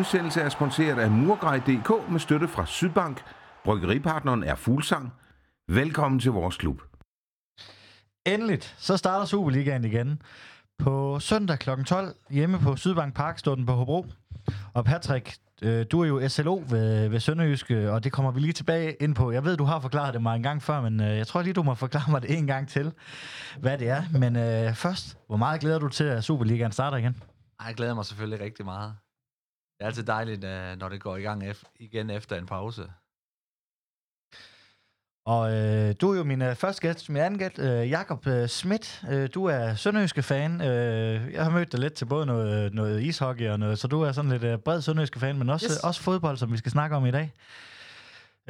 Udsendelse er sponsoreret af Murgrej.dk med støtte fra Sydbank. Bryggeripartneren er Fuglsang. Velkommen til vores klub. Endeligt, så starter Superligaen igen. På søndag kl. 12 hjemme på Sydbank Park står den på Hobro. Og Patrick, øh, du er jo SLO ved, ved Sønderjyske, og det kommer vi lige tilbage ind på. Jeg ved, du har forklaret det mig en gang før, men øh, jeg tror lige, du må forklare mig det en gang til, hvad det er. Men øh, først, hvor meget glæder du til, at Superligaen starter igen? Jeg glæder mig selvfølgelig rigtig meget. Det er altid dejligt, øh, når det går i gang igen efter en pause. Og øh, du er jo min øh, første gæst, min anden gæst, øh, Jakob øh, Schmidt. Øh, du er sønderjyske fan. Øh, jeg har mødt dig lidt til både noget, noget ishockey og noget, så du er sådan lidt øh, bred sønderjyske fan, men også, Yes. yes. også fodbold, som vi skal snakke om i dag.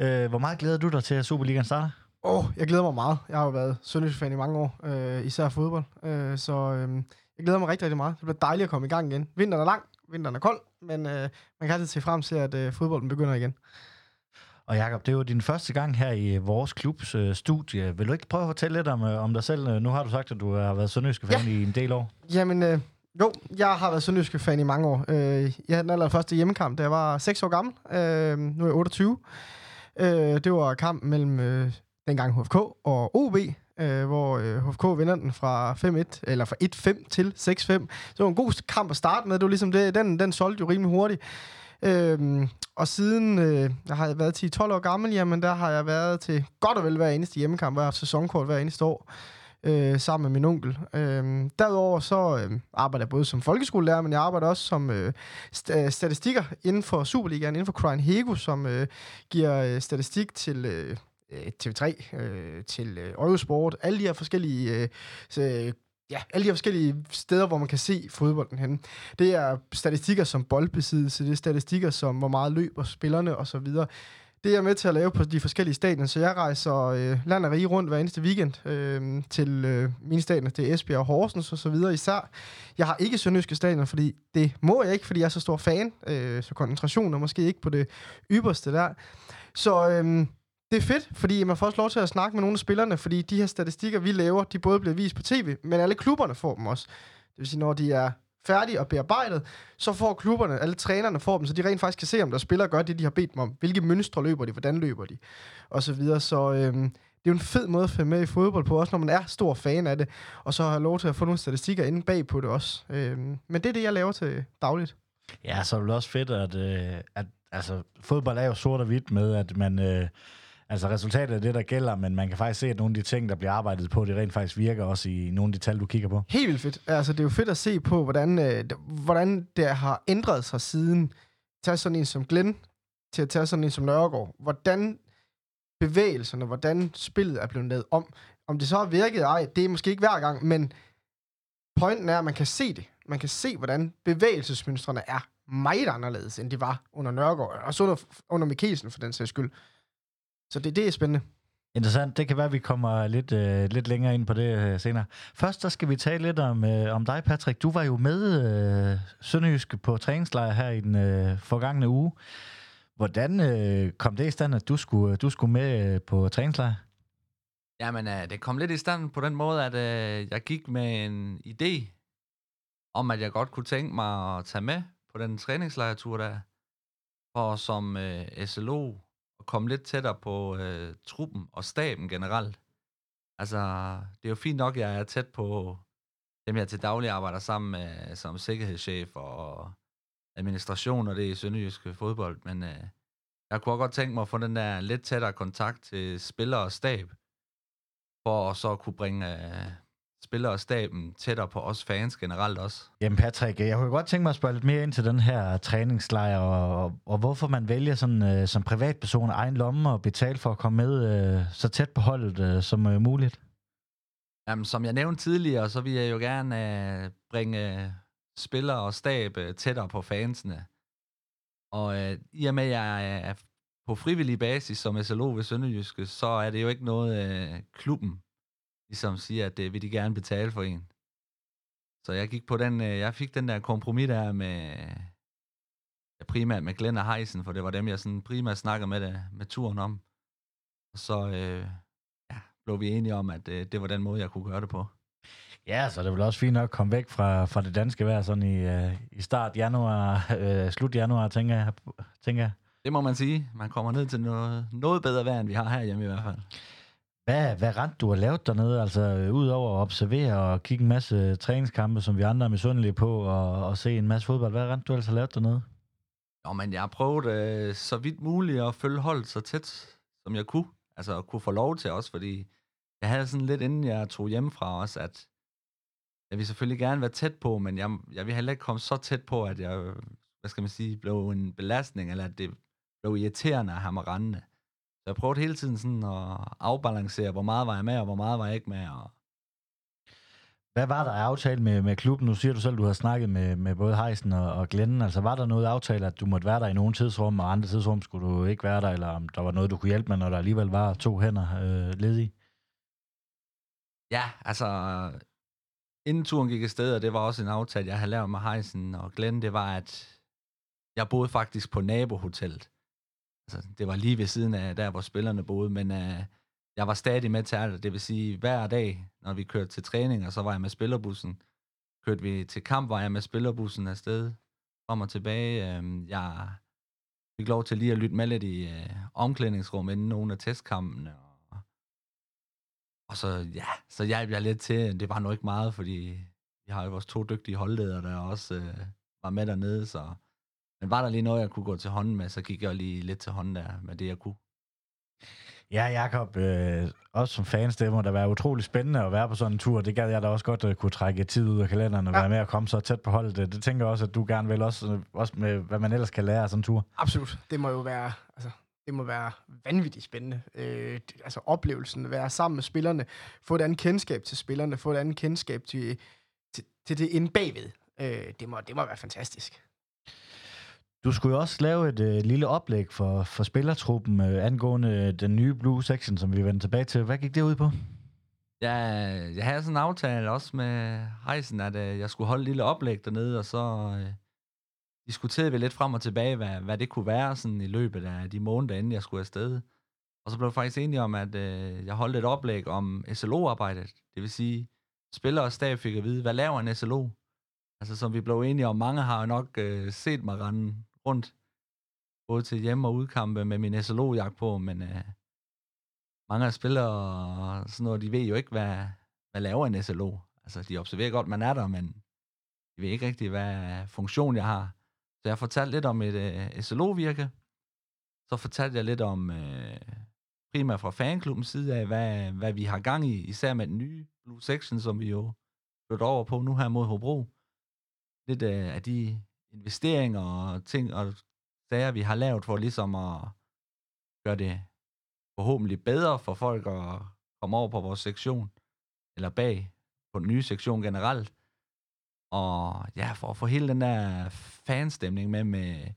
Øh, hvor meget glæder du dig til, at Superligaen starter? Åh, oh, jeg glæder mig meget. Jeg har jo været Sønderjysk-fan i mange år, øh, især fodbold. Øh, så øh, jeg glæder mig rigtig, rigtig meget. Det bliver dejligt at komme i gang igen. Vinteren er lang, vinteren er kold, men øh, man kan altid se frem til, at øh, fodbolden begynder igen. Og Jakob, det er jo din første gang her i vores klubs øh, studie. Vil du ikke prøve at fortælle lidt om, øh, om dig selv? Øh, Nu har du sagt, at du har været sønderjyske fan ja. i en del år. Jamen, øh, jo, jeg har været Sønderjysk-fan i mange år. Øh, jeg havde den allerførste hjemmekamp, da jeg var 6 år gammel. Øh, nu er jeg 28. Øh, det var kampen mellem øh, dengang HFK og OB, øh, hvor øh, HFK vinder den fra 5-1, eller fra 1-5 til 6-5. Så det var en god kamp at starte med. Det var ligesom det, den, den solgte jo rimelig hurtigt. Øhm, og siden øh, jeg har været 10-12 år gammel, jamen der har jeg været til godt og vel hver eneste hjemmekamp, hver sæsonkort hver eneste år, øh, sammen med min onkel. Øh, derudover så øh, arbejder jeg både som folkeskolelærer, men jeg arbejder også som øh, st- øh, statistikker inden for Superligaen, inden for Crying Hego, som øh, giver øh, statistik til... Øh, Øh, TV3, øh, til øh, Eurosport, alle de her forskellige øh, så, ja, alle de her forskellige steder, hvor man kan se fodbolden henne. Det er statistikker som boldbesiddelse, det er statistikker som, hvor meget løber spillerne og så videre. Det er jeg med til at lave på de forskellige stadioner, så jeg rejser øh, land og rige rundt hver eneste weekend øh, til øh, mine stadioner. Det er Esbjerg og Horsens og så videre især. Jeg har ikke sønderjyske stadioner, fordi det må jeg ikke, fordi jeg er så stor fan. Øh, så koncentrationen er måske ikke på det ypperste der. Så øh, det er fedt, fordi man får også lov til at snakke med nogle af spillerne, fordi de her statistikker, vi laver, de både bliver vist på tv, men alle klubberne får dem også. Det vil sige, når de er færdige og bearbejdet, så får klubberne, alle trænerne får dem, så de rent faktisk kan se, om der spillere gør det, de har bedt dem om. Hvilke mønstre løber de, hvordan løber de, og så videre. Så øhm, det er jo en fed måde at følge med i fodbold på, også når man er stor fan af det, og så har lov til at få nogle statistikker inde bag på det også. Øhm, men det er det, jeg laver til dagligt. Ja, så er det også fedt, at, øh, at altså, fodbold er jo sort og hvidt med, at man... Øh, Altså resultatet er det, der gælder, men man kan faktisk se, at nogle af de ting, der bliver arbejdet på, det rent faktisk virker også i nogle af de tal, du kigger på. Helt vildt fedt. Altså, det er jo fedt at se på, hvordan, øh, hvordan det har ændret sig siden. tage sådan en som Glenn, til at tage sådan en som Nørregård. Hvordan bevægelserne, hvordan spillet er blevet lavet om. Om det så har virket, ej, det er måske ikke hver gang, men pointen er, at man kan se det. Man kan se, hvordan bevægelsesmønstrene er meget anderledes, end de var under Nørregård, og så under, under Mikkelsen for den sags skyld. Så det, det er spændende. Interessant. Det kan være, at vi kommer lidt, øh, lidt længere ind på det øh, senere. Først så skal vi tale lidt om, øh, om dig, Patrick. Du var jo med øh, Sønderjyske på træningslejr her i den øh, forgangne uge. Hvordan øh, kom det i stand, at du skulle, du skulle med øh, på træningslejr? Jamen, øh, det kom lidt i stand på den måde, at øh, jeg gik med en idé om, at jeg godt kunne tænke mig at tage med på den træningslejretur der, for som øh, SLO at komme lidt tættere på øh, truppen og staben generelt. Altså, det er jo fint nok, at jeg er tæt på dem, jeg til daglig arbejder sammen med, øh, som sikkerhedschef og administration og det i Sønderjyske fodbold, men øh, jeg kunne også godt tænke mig at få den der lidt tættere kontakt til spillere og stab, for at så kunne bringe øh, spillere og staben tættere på os fans generelt også. Jamen Patrick, jeg kunne godt tænke mig at spørge lidt mere ind til den her træningslejr, og, og, hvorfor man vælger sådan, øh, som privatperson egen lomme og betale for at komme med øh, så tæt på holdet øh, som øh, muligt. Jamen, som jeg nævnte tidligere, så vil jeg jo gerne øh, bringe øh, spillere og stab øh, tættere på fansene. Og øh, i og med, at jeg er på frivillig basis som SLO ved Sønderjyske, så er det jo ikke noget, øh, klubben ligesom siger, at det vil de gerne betale for en. Så jeg gik på den, øh, jeg fik den der kompromis der med, ja, primært med Glenn og Heisen, for det var dem, jeg sådan primært snakkede med, det, med turen om. Og så øh, ja, blev vi enige om, at øh, det var den måde, jeg kunne gøre det på. Ja, så det vel også fint nok at komme væk fra, fra det danske vejr sådan i, uh, i start januar, uh, slut januar, tænker jeg, tænker jeg. Det må man sige. Man kommer ned til noget, noget bedre vejr, end vi har herhjemme i hvert fald. Hvad, hvad rent du har lavet dernede? Altså, udover at observere og kigge en masse træningskampe, som vi andre er misundelige på, og, og se en masse fodbold. Hvad rent du altså har lavet dernede? Jo, men jeg har prøvet øh, så vidt muligt at følge holdet så tæt, som jeg kunne. Altså, at kunne få lov til også, fordi jeg havde sådan lidt, inden jeg tog hjem fra os, at jeg ville selvfølgelig gerne være tæt på, men jeg, jeg ville heller ikke komme så tæt på, at jeg, hvad skal man sige, blev en belastning, eller at det blev irriterende at have mig rendende. Så jeg prøvede hele tiden sådan at afbalancere, hvor meget var jeg med, og hvor meget var jeg ikke med. Og... Hvad var der aftale med, med klubben? Nu siger du selv, at du har snakket med, med både Heisen og, og Glenn. Altså var der noget aftale, at du måtte være der i nogle tidsrum, og andre tidsrum skulle du ikke være der, eller om der var noget, du kunne hjælpe med, når der alligevel var to hænder øh, ledige? Ja, altså, inden turen gik afsted, og det var også en aftale, jeg havde lavet med Heisen og Glenn, det var, at jeg boede faktisk på nabohotellet altså, det var lige ved siden af der, hvor spillerne boede, men øh, jeg var stadig med til alt. Det vil sige, hver dag, når vi kørte til træning, og så var jeg med spillerbussen. Kørte vi til kamp, var jeg med spillerbussen afsted, frem og tilbage. Øh, jeg fik lov til lige at lytte med lidt i øh, omklædningsrum inden nogle af testkampene. Og, og så, ja, så hjalp jeg lidt til. Det var nok ikke meget, fordi vi har jo vores to dygtige holdledere, der også øh, var med dernede, så men var der lige noget, jeg kunne gå til hånden med, så gik jeg lige lidt til hånden der med det, jeg kunne. Ja, Jacob, øh, også som fans, det må da være utrolig spændende at være på sådan en tur. Det gad jeg da også godt at kunne trække tid ud af kalenderen og ja. være med at komme så tæt på holdet. Det, det tænker jeg også, at du gerne vil, også, også med hvad man ellers kan lære af sådan en tur. Absolut. Det må jo være, altså, det må være vanvittigt spændende. Øh, altså oplevelsen, være sammen med spillerne, få et andet kendskab til spillerne, få et andet kendskab til, til, til det inde bagved. Øh, det, må, det må være fantastisk. Du skulle jo også lave et øh, lille oplæg for, for spillertruppen øh, angående øh, den nye Blue Section, som vi vender tilbage til. Hvad gik det ud på? Ja, jeg havde sådan en aftale også med Heisen, at øh, jeg skulle holde et lille oplæg dernede, og så øh, diskuterede vi lidt frem og tilbage, hvad, hvad det kunne være sådan i løbet af de måneder, inden jeg skulle afsted. Og så blev jeg faktisk enige om, at øh, jeg holdt et oplæg om SLO-arbejdet. Det vil sige, spillere og stab fik at vide, hvad laver en SLO? Altså som vi blev enige om, mange har jo nok øh, set mig rende rundt, både til hjem- og udkampe med min SLO-jagt på, men øh, mange af spillere og sådan noget, de ved jo ikke, hvad, hvad laver en SLO. Altså, de observerer godt, man er der, men de ved ikke rigtig, hvad funktion jeg har. Så jeg fortalte lidt om et øh, SLO-virke. Så fortalte jeg lidt om, øh, primært fra fanklubbens side af, hvad, hvad vi har gang i, især med den nye Blue Section, som vi jo flytter over på nu her mod Hobro. Lidt øh, af de investeringer og ting og sager, vi har lavet for ligesom at gøre det forhåbentlig bedre for folk at komme over på vores sektion, eller bag på den nye sektion generelt. Og ja, for at få hele den der fanstemning med, med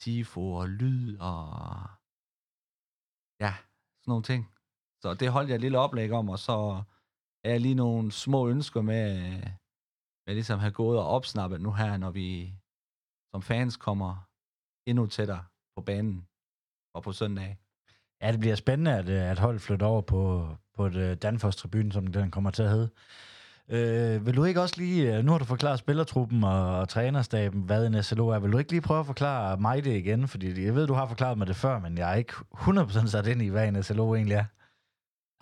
tifo og lyd og ja, sådan nogle ting. Så det holdt jeg et lille oplæg om, og så er jeg lige nogle små ønsker med, med ligesom at have gået og opsnappet nu her, når vi som fans kommer endnu tættere på banen og på søndag. Ja, det bliver spændende, at, øh, at holdet flytter over på, på et øh, Danfoss-tribune, som den kommer til at hedde. Øh, vil du ikke også lige, øh, nu har du forklaret spillertruppen og, og trænerstaben, hvad en SLO er. Vil du ikke lige prøve at forklare mig det igen? Fordi jeg ved, du har forklaret mig det før, men jeg er ikke 100% sat ind i, hvad en SLO egentlig er.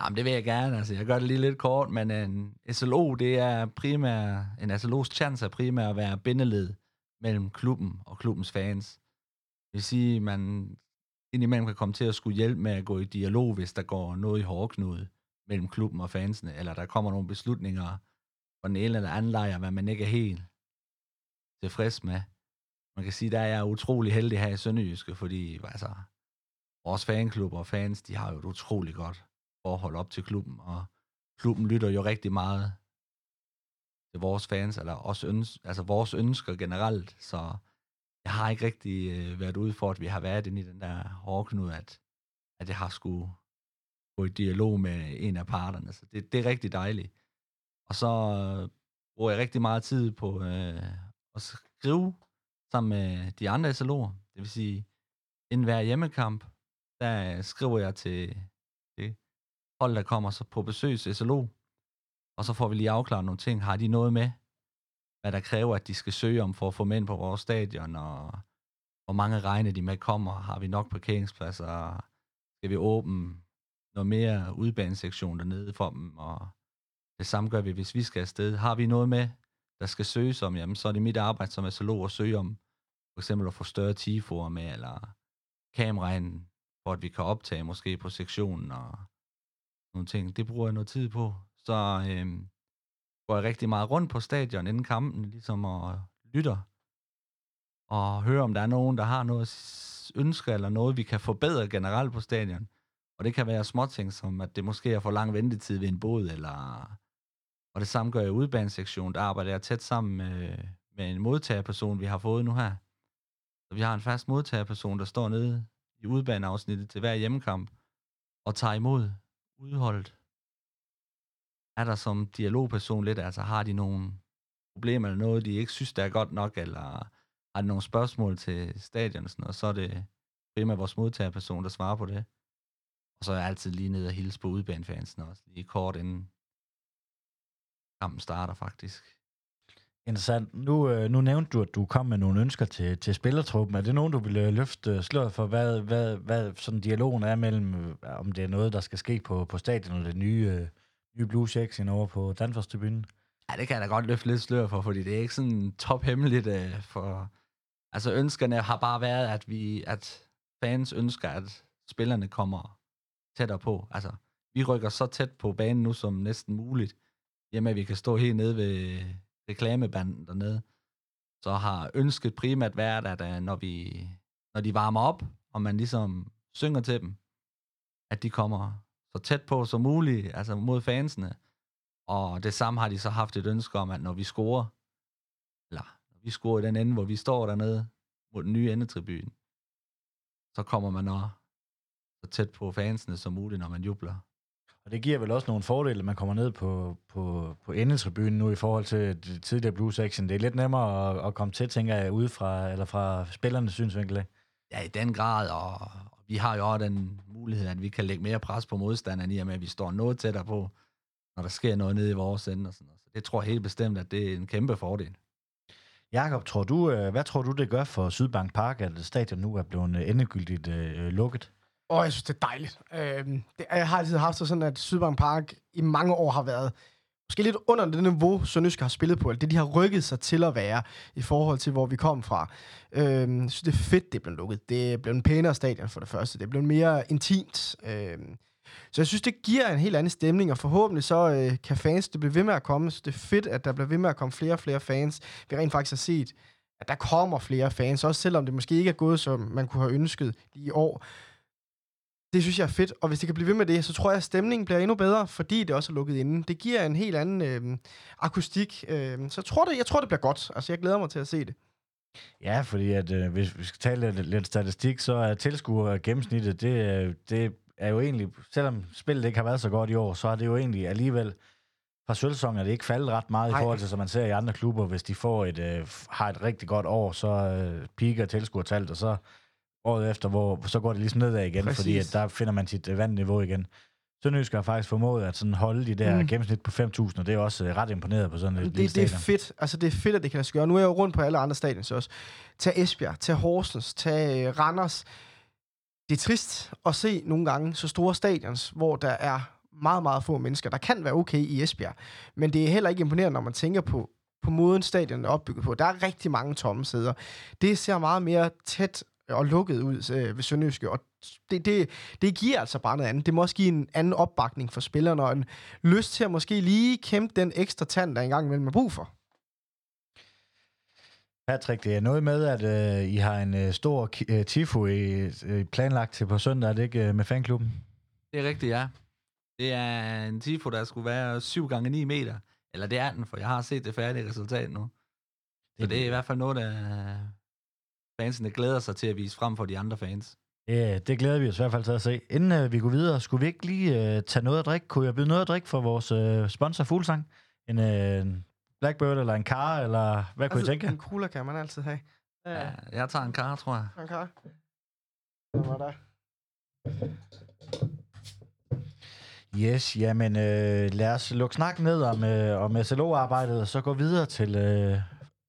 Jamen, det vil jeg gerne. Altså, jeg gør det lige lidt kort, men en SLO, det er primært, en SLO's chance er primært at være bindeled mellem klubben og klubbens fans. Det vil sige, at man indimellem kan komme til at skulle hjælpe med at gå i dialog, hvis der går noget i hårdknude mellem klubben og fansene, eller der kommer nogle beslutninger fra den ene eller anden lejr, hvad man ikke er helt tilfreds med. Man kan sige, der er jeg utrolig heldig her i Sønderjyske, fordi altså, vores fanklub og fans, de har jo et utroligt godt forhold op til klubben, og klubben lytter jo rigtig meget til vores fans, eller også øns- altså vores ønsker generelt, så jeg har ikke rigtig øh, været ude for, at vi har været inde i den der hårdknud, at, at jeg har skulle gå i dialog med en af parterne, så det, det er rigtig dejligt. Og så øh, bruger jeg rigtig meget tid på øh, at skrive sammen med de andre SLO'er, det vil sige, inden hver hjemmekamp, der skriver jeg til det hold, der kommer så på besøg til SLO, og så får vi lige afklaret nogle ting. Har de noget med, hvad der kræver, at de skal søge om for at få mænd på vores stadion, og hvor mange regner de med kommer? Har vi nok parkeringspladser? Skal vi åbne noget mere udbanesektion dernede for dem? Og det samme gør vi, hvis vi skal afsted. Har vi noget med, der skal søges om, jamen så er det mit arbejde som astrolog at søge om, for eksempel at få større tifoer med, eller kameraen, for at vi kan optage måske på sektionen og nogle ting. Det bruger jeg noget tid på. Så øh, går jeg rigtig meget rundt på stadion inden kampen, ligesom og lytter og hører, om der er nogen, der har noget ønske eller noget, vi kan forbedre generelt på stadion. Og det kan være småting, som at det måske er for lang ventetid ved en båd, eller... Og det samme gør jeg i udbanesektionen. Der arbejder jeg tæt sammen med, med en modtagerperson, vi har fået nu her. Så vi har en fast modtagerperson, der står nede i udbaneafsnittet til hver hjemmekamp og tager imod udholdet. Er der som dialogperson lidt, altså har de nogle problemer eller noget, de ikke synes, der er godt nok, eller har de nogle spørgsmål til stadion og sådan noget, så er det primært vores modtagerperson, der svarer på det. Og så er jeg altid lige nede og hilse på udbanefansen også, lige kort inden kampen starter faktisk. Interessant. Nu, øh, nu nævnte du, at du kom med nogle ønsker til, til spillertruppen. Er det nogen, du ville løfte sløret for, hvad, hvad, hvad sådan dialogen er mellem, øh, om det er noget, der skal ske på, på stadion, eller det nye, øh, nye Blue Checks over på Danfors-tribunen? Ja, det kan jeg da godt løfte lidt slør for, fordi det er ikke sådan tophemmeligt uh, øh, for... Altså ønskerne har bare været, at vi, at fans ønsker, at spillerne kommer tættere på. Altså, vi rykker så tæt på banen nu som næsten muligt, Jamen, vi kan stå helt nede ved reklamebanden dernede. Så har ønsket primært været, at uh, når, vi, når de varmer op, og man ligesom synger til dem, at de kommer så tæt på som muligt, altså mod fansene, og det samme har de så haft et ønske om, at når vi scorer, eller når vi scorer i den ende, hvor vi står dernede mod den nye endetribune, så kommer man også så tæt på fansene som muligt, når man jubler. Og det giver vel også nogle fordele, at man kommer ned på, på, på endetribunen nu i forhold til det tidligere Blue Section. Det er lidt nemmere at, at komme til, tænker jeg, ude fra, eller fra spillernes synsvinkel. Ja, i den grad, og vi har jo også den mulighed, at vi kan lægge mere pres på modstanderen i og med, at vi står noget tættere på når der sker noget nede i vores ende. Og sådan noget. Så det tror jeg helt bestemt, at det er en kæmpe fordel. Jakob, tror du, øh, hvad tror du, det gør for Sydbank Park, at stadion nu er blevet endegyldigt øh, lukket? Åh, oh, jeg synes, det er dejligt. Øh, det, jeg har altid haft sådan, at Sydbank Park i mange år har været måske lidt under det niveau, Sønderjysk har spillet på, eller det, de har rykket sig til at være, i forhold til, hvor vi kom fra. Øhm, jeg synes, det er fedt, det er blevet lukket. Det er blevet en pænere stadion for det første. Det er blevet mere intimt. Øhm, så jeg synes, det giver en helt anden stemning, og forhåbentlig så øh, kan fans det blive ved med at komme. Så det er fedt, at der bliver ved med at komme flere og flere fans. Vi rent faktisk har set, at der kommer flere fans, også selvom det måske ikke er gået, som man kunne have ønsket lige i år. Det synes jeg er fedt, og hvis det kan blive ved med det, så tror jeg, at stemningen bliver endnu bedre, fordi det også er lukket inden. Det giver en helt anden øh, akustik, øh, så jeg tror, det, jeg tror, det bliver godt. Altså, jeg glæder mig til at se det. Ja, fordi at, øh, hvis vi skal tale lidt, lidt statistik, så er tilskuer gennemsnittet, det, det er jo egentlig, selvom spillet ikke har været så godt i år, så er det jo egentlig alligevel fra sølvsæsonen er det ikke faldet ret meget Ej. i forhold til, som man ser i andre klubber. Hvis de får et, øh, har et rigtig godt år, så øh, piker tilskuertallet, og så året efter, hvor, så går det ligesom nedad igen, Præcis. fordi at der finder man sit øh, vandniveau igen. Sønderjysk har faktisk formået at sådan holde de der mm. gennemsnit på 5.000, og det er også øh, ret imponeret på sådan et det, det er fedt. Altså, det er fedt, at det kan lade sig gøre. Nu er jeg jo rundt på alle andre stadions også. Tag Esbjerg, tag Horsens, tag øh, Randers det er trist at se nogle gange så store stadions, hvor der er meget, meget få mennesker. Der kan være okay i Esbjerg, men det er heller ikke imponerende, når man tænker på, på måden stadion er opbygget på. Der er rigtig mange tomme sæder. Det ser meget mere tæt og lukket ud øh, ved Sønderjyske, og det, det, det giver altså bare noget andet. Det må også give en anden opbakning for spillerne, og en lyst til at måske lige kæmpe den ekstra tand, der engang imellem er brug for. Patrick, det er noget med, at øh, I har en øh, stor øh, tifo i, øh, planlagt til på søndag, er det ikke, øh, med fanklubben? Det er rigtigt, ja. Det er en tifo, der skulle være 7 gange 9 meter. Eller det er den, for jeg har set det færdige resultat nu. Så det er i hvert fald noget, der fansene glæder sig til at vise frem for de andre fans. Ja, det glæder vi os i hvert fald til at se. Inden øh, vi går videre, skulle vi ikke lige øh, tage noget at drikke? Kunne jeg byde noget at drikke for vores øh, sponsor Fuglsang? En, øh, Blackbird eller en car, eller hvad kunne altså, I tænke? En cooler kan man altid have. Ja, jeg tager en car, tror jeg. En car. Hvad var der? Yes, jamen øh, lad os lukke snakken ned om, øh, om SLO-arbejdet, og så gå videre til øh,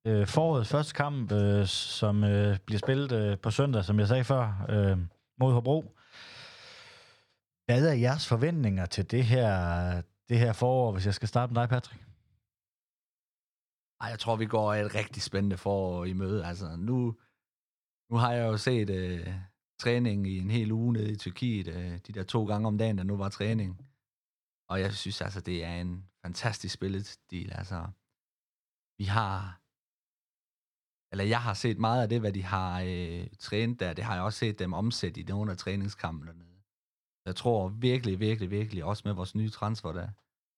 øh, forårets første kamp, øh, som øh, bliver spillet øh, på søndag, som jeg sagde før, øh, mod Hobro. Hvad er jeres forventninger til det her, det her forår, hvis jeg skal starte med dig, Patrick? Ej, jeg tror, vi går et rigtig spændende forår i møde. Altså, nu, nu har jeg jo set øh, træning i en hel uge nede i Tyrkiet, øh, de der to gange om dagen, der nu var træning. Og jeg synes altså, det er en fantastisk spillestil. Altså, vi har, eller jeg har set meget af det, hvad de har øh, trænet der. Det har jeg også set dem omsætte i nogle af træningskampene dernede. Jeg tror virkelig, virkelig, virkelig, også med vores nye transfer der,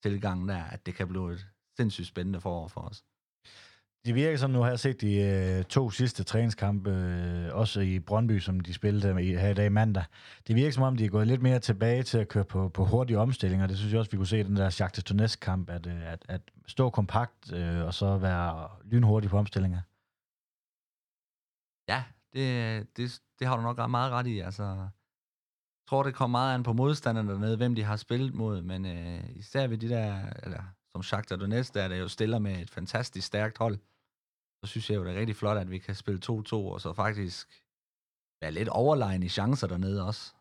tilgangen der, at det kan blive et sindssygt spændende forår for os. Det virker som, nu har jeg set de øh, to sidste træningskampe, øh, også i Brøndby, som de spillede i, her i dag mandag. Det virker som om, de er gået lidt mere tilbage til at køre på, på hurtige omstillinger. Det synes jeg også, vi kunne se i den der Jacques Donetsk kamp, at, øh, at, at stå kompakt øh, og så være lynhurtig på omstillinger. Ja, det, det, det har du nok meget ret i. Altså, jeg tror, det kommer meget an på modstanderne dernede, hvem de har spillet mod, men øh, især ved de der, eller som Shakhtar Donetsk, der er det jo stiller med et fantastisk stærkt hold. Så synes jeg jo, det er rigtig flot, at vi kan spille 2-2, og så faktisk være lidt overlegen i chancer dernede også.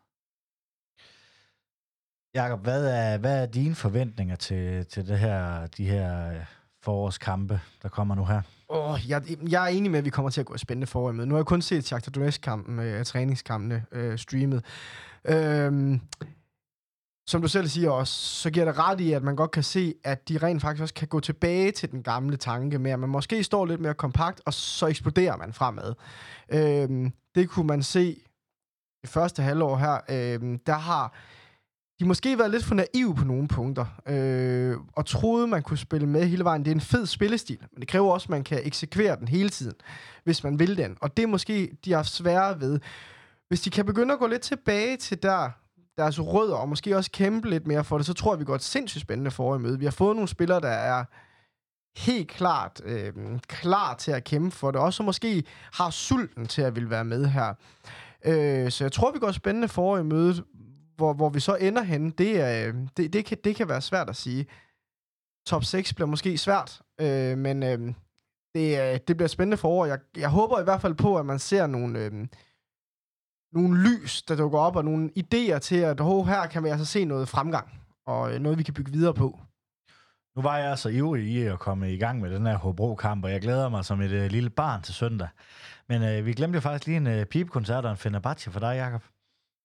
Jakob, hvad er, hvad er dine forventninger til, til det her, de her øh, forårskampe, der kommer nu her? Oh, jeg, jeg er enig med, at vi kommer til at gå et spændende forår med. Nu har jeg kun set Shakhtar Donetsk-kampen, øh, træningskampene øh, streamet. Øhm, som du selv siger også, så giver det ret i, at man godt kan se, at de rent faktisk også kan gå tilbage til den gamle tanke med, at man måske står lidt mere kompakt, og så eksploderer man fremad. Øhm, det kunne man se i første halvår her. Øhm, der har de måske været lidt for naive på nogle punkter, øh, og troede, man kunne spille med hele vejen. Det er en fed spillestil, men det kræver også, at man kan eksekvere den hele tiden, hvis man vil den. Og det er måske, de har svære ved. Hvis de kan begynde at gå lidt tilbage til der, deres rødder, og måske også kæmpe lidt mere for det, så tror jeg, vi går et sindssygt spændende forår i møde. Vi har fået nogle spillere, der er helt klart øh, klar til at kæmpe for det, også som måske har sulten til at ville være med her. Øh, så jeg tror, vi går et spændende forår i mødet, hvor, hvor vi så ender henne, det, er, øh, det, det, kan, det kan være svært at sige. Top 6 bliver måske svært, øh, men øh, det, øh, det bliver spændende forår. Jeg, jeg håber i hvert fald på, at man ser nogle... Øh, nogle lys, der dukker op, og nogle idéer til, at oh, her kan vi altså se noget fremgang, og øh, noget, vi kan bygge videre på. Nu var jeg så ivrig i at komme i gang med den her Hobro-kamp, og jeg glæder mig som et øh, lille barn til søndag. Men øh, vi glemte jo faktisk lige en øh, pipekoncert og en Fenerbahce for dig, Jakob.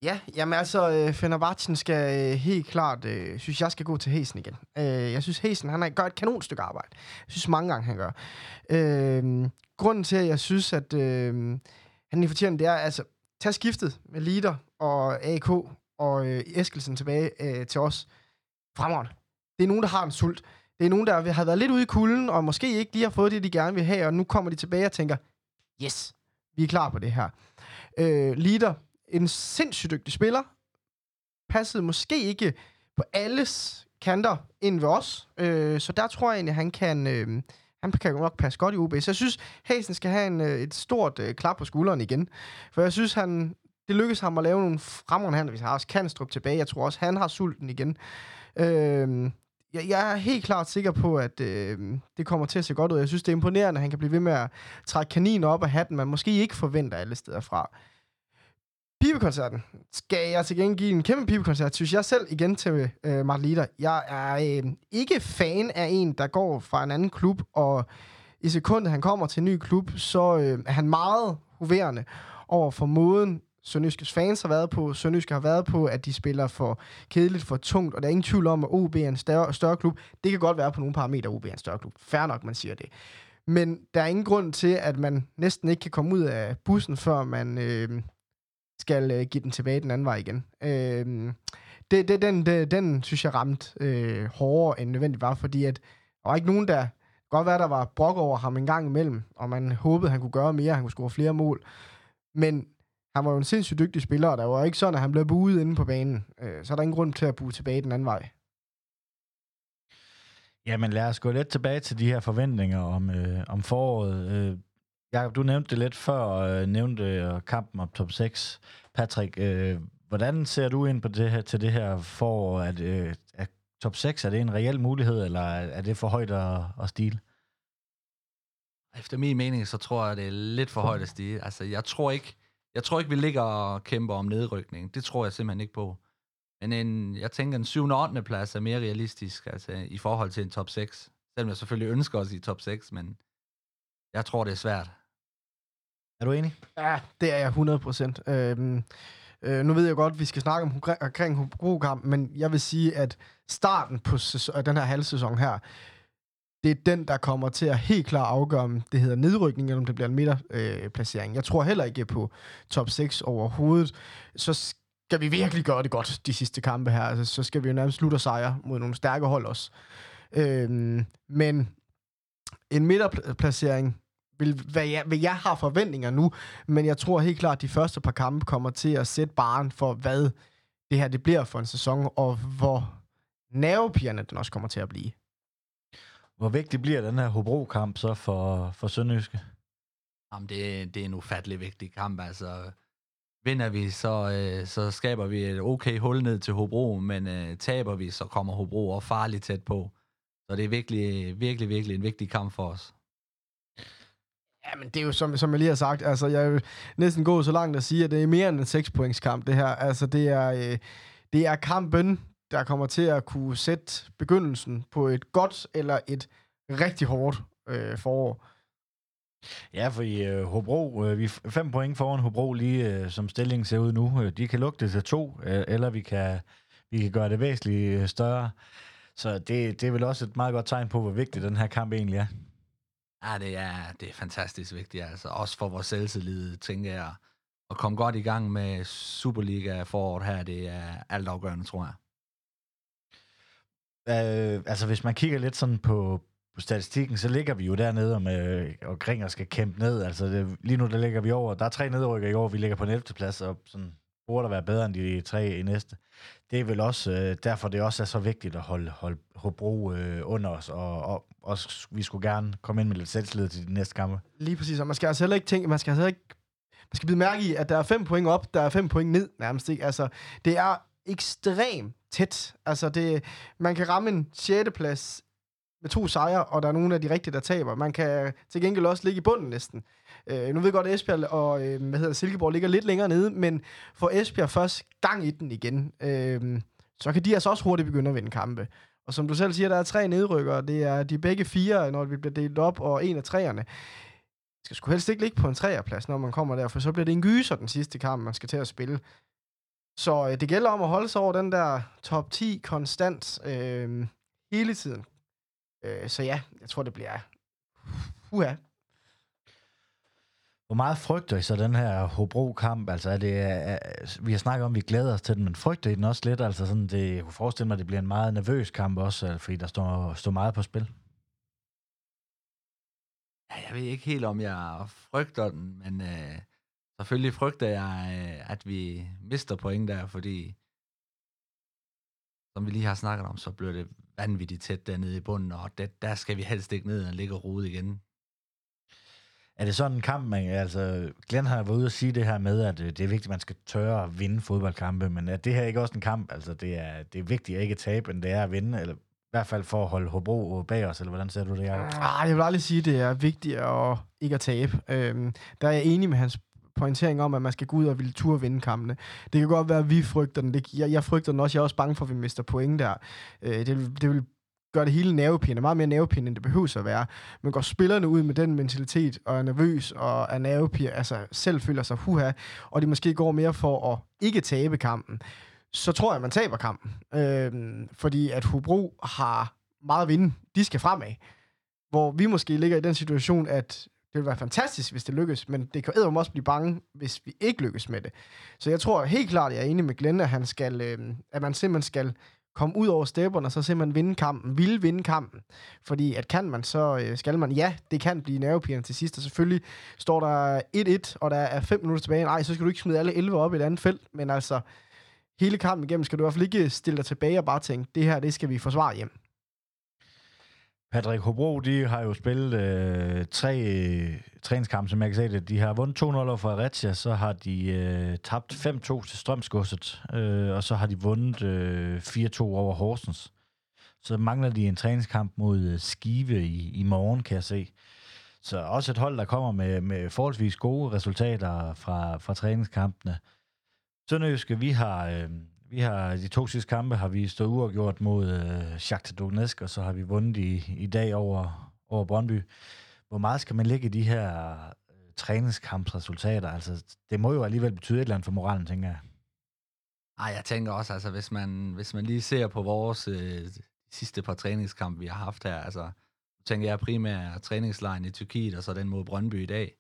Ja, jamen altså, øh, Fenerbahce skal øh, helt klart, øh, synes jeg skal gå til Hesen igen. Øh, jeg synes, Hesen, han har gør et kanonstykke arbejde. Jeg synes mange gange, han gør. Øh, grunden til, at jeg synes, at øh, han er fortjent, det er, altså, tag skiftet med Lider og AK og øh, Eskelsen tilbage øh, til os. Fremragende. Det er nogen, der har en sult. Det er nogen, der har været lidt ude i kulden, og måske ikke lige har fået det, de gerne vil have, og nu kommer de tilbage og tænker, yes, vi er klar på det her. Øh, Lider, en sindssygt dygtig spiller, passede måske ikke på alles kanter ind ved os, øh, så der tror jeg egentlig, han kan... Øh, han kan nok passe godt i OB. Så jeg synes, Hasen skal have en, øh, et stort øh, klap på skulderen igen. For jeg synes, han, det lykkedes ham at lave nogle fremragende handler, Vi har også Kanstrup tilbage. Jeg tror også, han har sulten igen. Øh, jeg, jeg er helt klart sikker på, at øh, det kommer til at se godt ud. Jeg synes, det er imponerende, at han kan blive ved med at trække kaniner op af hatten, man måske ikke forventer alle steder fra. Pibekoncerten skal jeg til gengæld give en kæmpe pibekoncert, synes jeg selv igen til øh, Martin Lider. Jeg er øh, ikke fan af en, der går fra en anden klub, og i sekundet han kommer til en ny klub, så øh, er han meget hoverende over for måden, Sønderjyskes fans har været på, Sønderjyske har været på, at de spiller for kedeligt, for tungt, og der er ingen tvivl om, at OB er en større, større klub. Det kan godt være på nogle parametre, OB er en større klub. Færre nok, man siger det. Men der er ingen grund til, at man næsten ikke kan komme ud af bussen, før man øh, skal øh, give den tilbage den anden vej igen. Øh, det, det, den, det, den synes jeg ramte øh, hårdere end nødvendigt var, fordi at der var ikke nogen, der godt være, der var brok over ham en gang imellem, og man håbede, han kunne gøre mere, han kunne score flere mål. Men han var jo en sindssygt dygtig spiller, og der var ikke sådan, at han blev buet inde på banen. Øh, så er der ingen grund til at bue tilbage den anden vej. Jamen lad os gå lidt tilbage til de her forventninger om, øh, om foråret. Øh, Jakob, du nævnte det lidt før, og øh, nævnte øh, kampen om top 6. Patrick, øh, Hvordan ser du ind på det her, til det her for, At, øh, at top 6, er det en reel mulighed, eller er det for højt at, at stile? Efter min mening, så tror jeg, det er lidt for højt at stige. Altså, jeg tror ikke, jeg tror ikke, vi ligger og kæmper om nedrykning. Det tror jeg simpelthen ikke på. Men en, jeg tænker, en 7. og 8. plads er mere realistisk altså, i forhold til en top 6. Selvom jeg selvfølgelig ønsker os i top 6, men jeg tror, det er svært. Er du enig? Ja, det er jeg 100 procent. Øhm, øh, nu ved jeg godt, at vi skal snakke om omkring Hobro-kamp, men jeg vil sige, at starten på sæson, den her halvsæson her, det er den, der kommer til at helt klart afgøre, om det hedder nedrykning, eller om det bliver en midterplacering. Øh, jeg tror heller ikke på top 6 overhovedet. Så skal vi virkelig gøre det godt de sidste kampe her. Altså, så skal vi jo nærmest slutte og sejre mod nogle stærke hold også. Øhm, men en midterplacering vil, hvad, jeg, hvad jeg har forventninger nu, men jeg tror helt klart, at de første par kampe kommer til at sætte baren for, hvad det her det bliver for en sæson, og hvor nervepigerne den også kommer til at blive. Hvor vigtig bliver den her Hobro-kamp så for, for Sønderjyske? Jamen, det, det er en ufattelig vigtig kamp. Altså, vinder vi, så, øh, så skaber vi et okay hul ned til Hobro, men øh, taber vi, så kommer Hobro og farligt tæt på. Så det er virkelig, virkelig, virkelig en vigtig kamp for os. Ja, men det er jo, som, som jeg lige har sagt, altså, jeg vil næsten gå så langt at sige, at det er mere end en 6 points kamp, det her. Altså, det er, øh, det er kampen, der kommer til at kunne sætte begyndelsen på et godt eller et rigtig hårdt øh, forår. Ja, for i øh, Hobro, øh, vi er fem point foran Hobro lige øh, som stillingen ser ud nu. Øh, de kan lukke det til to, øh, eller vi kan, vi kan gøre det væsentligt øh, større. Så det, det er vel også et meget godt tegn på, hvor vigtig den her kamp egentlig er. Ja, det er, det er fantastisk vigtigt. Altså. Også for vores selvtillid, tænker jeg. At komme godt i gang med Superliga foråret her, det er altafgørende, tror jeg. Øh, altså, hvis man kigger lidt sådan på, på statistikken, så ligger vi jo dernede med, øh, og Gringer skal kæmpe ned. Altså, det, lige nu der ligger vi over. Der er tre nedrykker i år, vi ligger på en 11. plads, og sådan burde være bedre end de tre i næste. Det er vel også øh, derfor, det også er så vigtigt at holde, holde Hobro øh, under os, og, og og vi skulle gerne komme ind med lidt selvtillid til de næste kampe. Lige præcis, og man skal altså heller ikke tænke, man skal altså ikke man skal blive mærke i, at der er fem point op, der er fem point ned nærmest. Ikke? Altså, det er ekstremt tæt. Altså, det, man kan ramme en 6. plads med to sejre, og der er nogle af de rigtige, der taber. Man kan til gengæld også ligge i bunden næsten. Øh, nu ved jeg godt, at Esbjerg og øh, hvad hedder Silkeborg ligger lidt længere nede, men for Esbjerg først gang i den igen, øh, så kan de altså også hurtigt begynde at vinde kampe. Og som du selv siger, der er tre nedrykkere. Det er de begge fire, når vi bliver delt op, og en af træerne. skal sgu helst ikke ligge på en træerplads, når man kommer der, for så bliver det en gyser den sidste kamp, man skal til at spille. Så øh, det gælder om at holde sig over den der top 10 konstant øh, hele tiden. Øh, så ja, jeg tror, det bliver... Uha. Hvor meget frygter I så den her Hobro-kamp? Altså, er det, er, vi har snakket om, at vi glæder os til den, men frygter I den også lidt? Altså, sådan, det, jeg kunne forestille mig, at det bliver en meget nervøs kamp også, øh, fordi der står, står meget på spil. Ja, jeg ved ikke helt, om jeg frygter den, men øh, selvfølgelig frygter jeg, øh, at vi mister point der, fordi som vi lige har snakket om, så bliver det vanvittigt tæt dernede i bunden, og det, der skal vi helst ikke ned og ligge og rode igen. Er det sådan en kamp, man, altså, Glenn har været ude og sige det her med, at øh, det er vigtigt, at man skal tørre at vinde fodboldkampe, men er det her ikke også en kamp, altså det er, det er vigtigt at ikke tabe, end det er at vinde, eller i hvert fald for at holde Hobro øh, bag os, eller hvordan ser du det? Ah, jeg vil aldrig sige, at det er vigtigt at ikke at tabe. Øhm, der er jeg enig med hans pointering om, at man skal gå ud og ville turde vinde kampene. Det kan godt være, at vi frygter den. Det, jeg, jeg frygter den også. Jeg er også bange for, at vi mister point der. Øh, det, det vil gøre det hele nervepinde, meget mere nervepinde, end det behøver at være. Men går spillerne ud med den mentalitet, og er nervøs, og er nervepir, altså selv føler sig huha, og de måske går mere for at ikke tabe kampen, så tror jeg, at man taber kampen. Øhm, fordi at Hobro har meget at vinde. De skal fremad. Hvor vi måske ligger i den situation, at det vil være fantastisk, hvis det lykkes, men det kan eddermame også blive bange, hvis vi ikke lykkes med det. Så jeg tror helt klart, jeg er enig med Glenn, at, han skal, øh, at man simpelthen skal komme ud over stepperne, og så simpelthen vinde kampen, ville vinde kampen. Fordi at kan man, så øh, skal man. Ja, det kan blive nervepirrende til sidst, og selvfølgelig står der 1-1, og der er 5 minutter tilbage. Nej, så skal du ikke smide alle 11 op i et andet felt, men altså, hele kampen igennem skal du i hvert fald ikke stille dig tilbage og bare tænke, det her, det skal vi forsvare hjem. Patrick Hobro, de har jo spillet øh, tre øh, træningskampe, som jeg kan se det. De har vundet 2-0 over Fredericia, så har de øh, tabt 5-2 til Strømsgodset, øh, og så har de vundet øh, 4-2 over Horsens. Så mangler de en træningskamp mod øh, Skive i, i morgen, kan jeg se. Så også et hold, der kommer med, med forholdsvis gode resultater fra, fra træningskampene. Sønderjyske, vi har, øh, vi har de to sidste kampe har vi stået uafgjort mod øh, Shakhtar Donetsk, og så har vi vundet i, i dag over, over Brøndby. Hvor meget skal man lægge i de her øh, træningskampsresultater? Altså, det må jo alligevel betyde et eller andet for moralen, tænker jeg. Ej, jeg tænker også, altså, hvis man, hvis man lige ser på vores øh, sidste par træningskampe, vi har haft her, altså, tænker jeg primært træningslejen i Tyrkiet, og så den mod Brøndby i dag,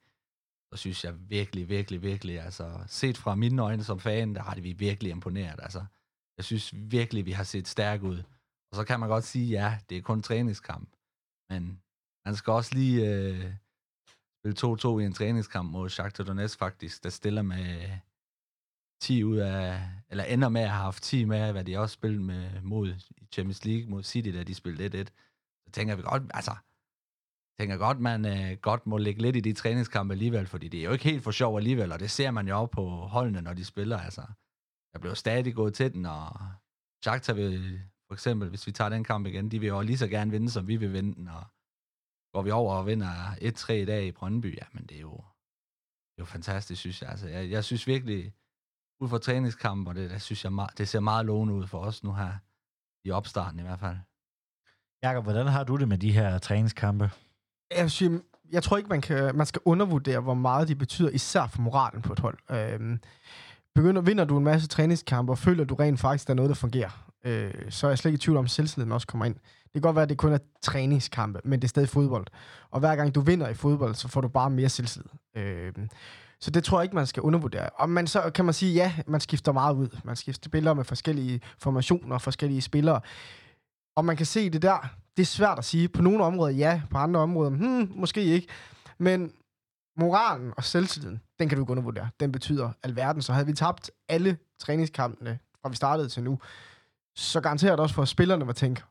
så synes jeg virkelig, virkelig, virkelig, altså set fra mine øjne som fan, der har det vi virkelig imponeret, altså. Jeg synes virkelig, vi har set stærk ud. Og så kan man godt sige, ja, det er kun træningskamp, men man skal også lige øh, spille 2-2 i en træningskamp mod Shakhtar Donetsk faktisk, der stiller med 10 ud af, eller ender med at have haft 10 med, hvad de også spillede med mod i Champions League mod City, da de spillede 1-1. Så tænker vi godt, altså, tænker godt, man øh, godt må ligge lidt i de træningskampe alligevel, fordi det er jo ikke helt for sjov alligevel, og det ser man jo op på holdene, når de spiller. Altså, der bliver stadig gået til den, og Shakhtar vil, for eksempel, hvis vi tager den kamp igen, de vil jo lige så gerne vinde, som vi vil vinde den, og går vi over og vinder 1-3 i dag i Brøndby, ja, men det er jo, det er jo fantastisk, synes jeg. Altså, jeg, jeg synes virkelig, ud fra træningskamp, og det, det synes jeg, det ser meget lovende ud for os nu her, i opstarten i hvert fald. Jakob, hvordan har du det med de her træningskampe? Jeg, vil jeg tror ikke, man, kan, man skal undervurdere, hvor meget de betyder, især for moralen på et hold. Øhm, begynder, vinder du en masse træningskampe, og føler du rent faktisk, der er noget, der fungerer, øh, så er jeg slet ikke i tvivl om, at selvtilliden også kommer ind. Det kan godt være, at det kun er træningskampe, men det er stadig fodbold. Og hver gang du vinder i fodbold, så får du bare mere selvtillid. Øh, så det tror jeg ikke, man skal undervurdere. Og man, så kan man sige, ja, man skifter meget ud. Man skifter spillere med forskellige formationer og forskellige spillere. Og man kan se det der. Det er svært at sige. På nogle områder ja, på andre områder hmm, måske ikke. Men moralen og selvtilliden, den kan du ikke undervurdere. Den betyder alverden. Så havde vi tabt alle træningskampene, fra vi startede til nu, så garanterer det også for, at spillerne var tænke,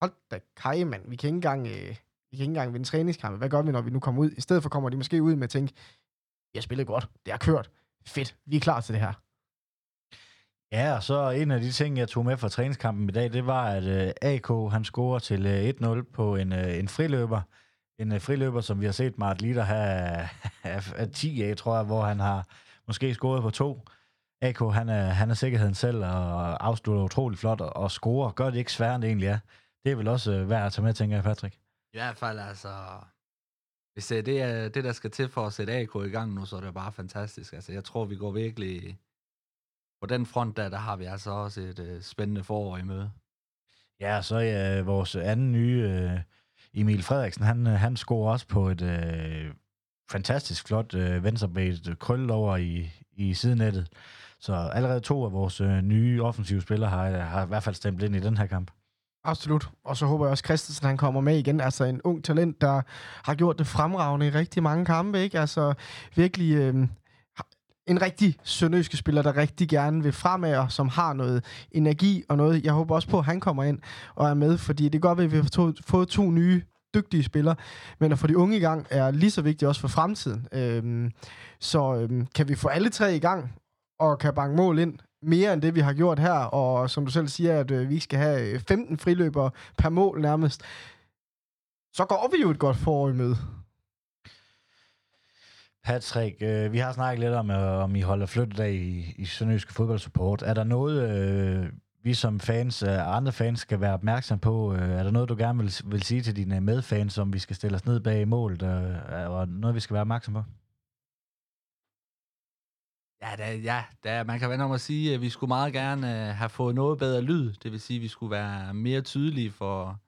hold da kaj, mand, vi kan ikke engang, øh, vi kan ikke engang vinde træningskampe. Hvad gør vi, når vi nu kommer ud? I stedet for kommer de måske ud med at tænke, jeg spillede godt, det har kørt, fedt, vi er klar til det her. Ja, og så en af de ting, jeg tog med fra træningskampen i dag, det var, at øh, AK han scorer til øh, 1-0 på en, øh, en friløber. En friløber, som vi har set Mart Litter have have 10 af, tror jeg, hvor han har måske scoret på to. AK, han er, han er sikkerheden selv og afslutter utrolig flot og, og scorer. Gør det ikke sværere, end det egentlig er. Det er vel også værd at tage med, tænker jeg, Patrick. I hvert fald, altså... Hvis det er det, der skal til for at sætte AK i gang nu, så er det bare fantastisk. Altså, jeg tror, vi går virkelig på den front der, der har vi altså også et øh, spændende forår i møde. Ja, så ja, vores anden nye, øh, Emil Frederiksen, han, øh, han scorer også på et øh, fantastisk flot øh, venstrebenet krølle over i, i sidenettet. Så allerede to af vores øh, nye offensive spillere har, har i hvert fald stemt ind i den her kamp. Absolut. Og så håber jeg også, at Christensen han kommer med igen. Altså en ung talent, der har gjort det fremragende i rigtig mange kampe. Ikke? Altså virkelig øh, en rigtig sønderjyske spiller, der rigtig gerne vil fremad, og som har noget energi og noget. Jeg håber også på, at han kommer ind og er med, fordi det går godt, at vi har to, fået to nye dygtige spillere, men at få de unge i gang er lige så vigtigt også for fremtiden. Øhm, så øhm, kan vi få alle tre i gang, og kan banke mål ind, mere end det, vi har gjort her, og som du selv siger, at øh, vi skal have øh, 15 friløber per mål nærmest, så går vi jo et godt forår i møde. Patrick, øh, vi har snakket lidt om, øh, om I holder flyttedag i, i Sønderjyske Fodboldsupport. Er der noget, øh, vi som fans og øh, andre fans skal være opmærksom på? Øh, er der noget, du gerne vil, vil sige til dine medfans, som vi skal stille os ned bag målet, øh, og noget, vi skal være opmærksom på? Ja, der, ja der, man kan vende om at sige, at vi skulle meget gerne øh, have fået noget bedre lyd. Det vil sige, at vi skulle være mere tydelige for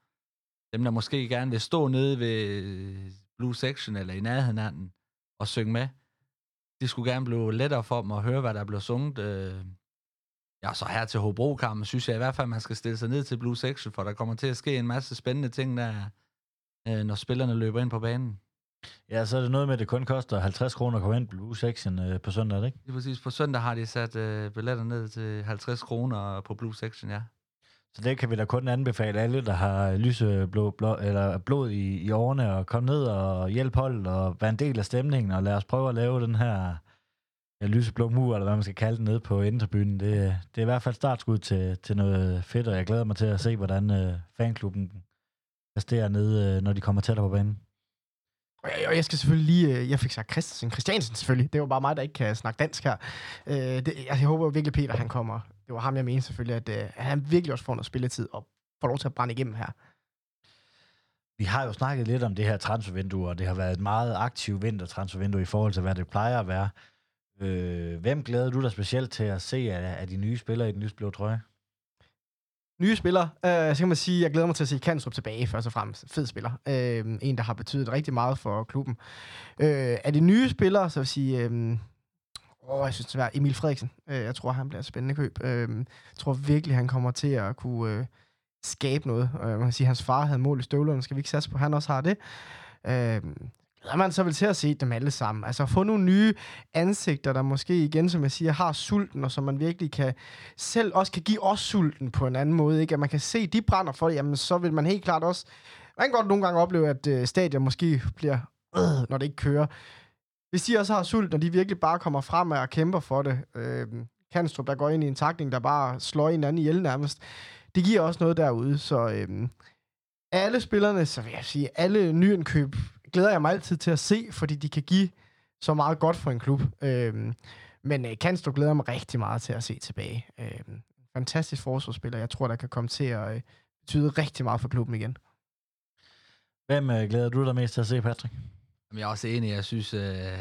dem, der måske gerne vil stå nede ved øh, Blue Section eller i nærheden af den og synge med. Det skulle gerne blive lettere for dem at høre, hvad der bliver sunget. Uh, ja, så her til Hobro-kampen, synes jeg i hvert fald, at man skal stille sig ned til Blue Section, for der kommer til at ske en masse spændende ting der, uh, når spillerne løber ind på banen. Ja, så er det noget med, at det kun koster 50 kroner at komme ind på Blue Section øh, på søndag, ikke? Det er præcis. På søndag har de sat øh, billetter ned til 50 kroner på Blue Section, ja. Så det kan vi da kun anbefale alle, der har lyseblå blå, eller blod i, i årene, og komme ned og hjælpe holdet og være en del af stemningen, og lad os prøve at lave den her ja, lyseblå mur, eller hvad man skal kalde den, nede på indtribunen. Det, det er i hvert fald startskud til, til noget fedt, og jeg glæder mig til at se, hvordan øh, fanklubben præsterer nede, øh, når de kommer tættere på banen. Og jeg, og jeg skal selvfølgelig lige... Øh, jeg fik sagt Christensen. Christiansen selvfølgelig. Det var bare mig, der ikke kan snakke dansk her. Øh, det, jeg, jeg håber virkelig, Peter han kommer. Det var ham, jeg mente selvfølgelig, at, øh, at han virkelig også får noget spilletid og får lov til at brænde igennem her. Vi har jo snakket lidt om det her transfervindue, og det har været et meget aktivt vintertransfervindue i forhold til, hvad det plejer at være. Øh, hvem glæder du dig specielt til at se af, af de nye spillere i den lysblå trøje? Nye spillere, øh, så kan man sige, jeg glæder mig til at se Kanstrup tilbage, først og fremmest. Fed spiller. Øh, en, der har betydet rigtig meget for klubben. Øh, er det nye spillere, så vil jeg sige... Øh, Åh, jeg synes det er Emil Frederiksen. Øh, jeg tror, han bliver et spændende køb. Øh, jeg tror virkelig, han kommer til at kunne øh, skabe noget. Øh, man kan sige, hans far havde mål i støvlerne. Skal vi ikke satse på, han også har det? Øh, eller man så vil til at se dem alle sammen. Altså få nogle nye ansigter, der måske igen, som jeg siger, har sulten, og som man virkelig kan selv også kan give os sulten på en anden måde. Ikke? At man kan se, de brænder for det, jamen så vil man helt klart også... Man kan godt nogle gange opleve, at øh, stadion måske bliver, øh, når det ikke kører. Hvis de også har sult, når de virkelig bare kommer frem og kæmper for det, øh, Kanstrup, der går ind i en takning, der bare slår en anden ihjel nærmest, det giver også noget derude, så øh, alle spillerne, så vil jeg sige, alle nyindkøb glæder jeg mig altid til at se, fordi de kan give så meget godt for en klub. Øh, men øh, Kanstrup glæder mig rigtig meget til at se tilbage. Øh, fantastisk forsvarsspiller, jeg tror, der kan komme til at øh, betyde rigtig meget for klubben igen. Hvem øh, glæder du dig mest til at se, Patrick? Jamen, jeg er også enig. Jeg synes, øh,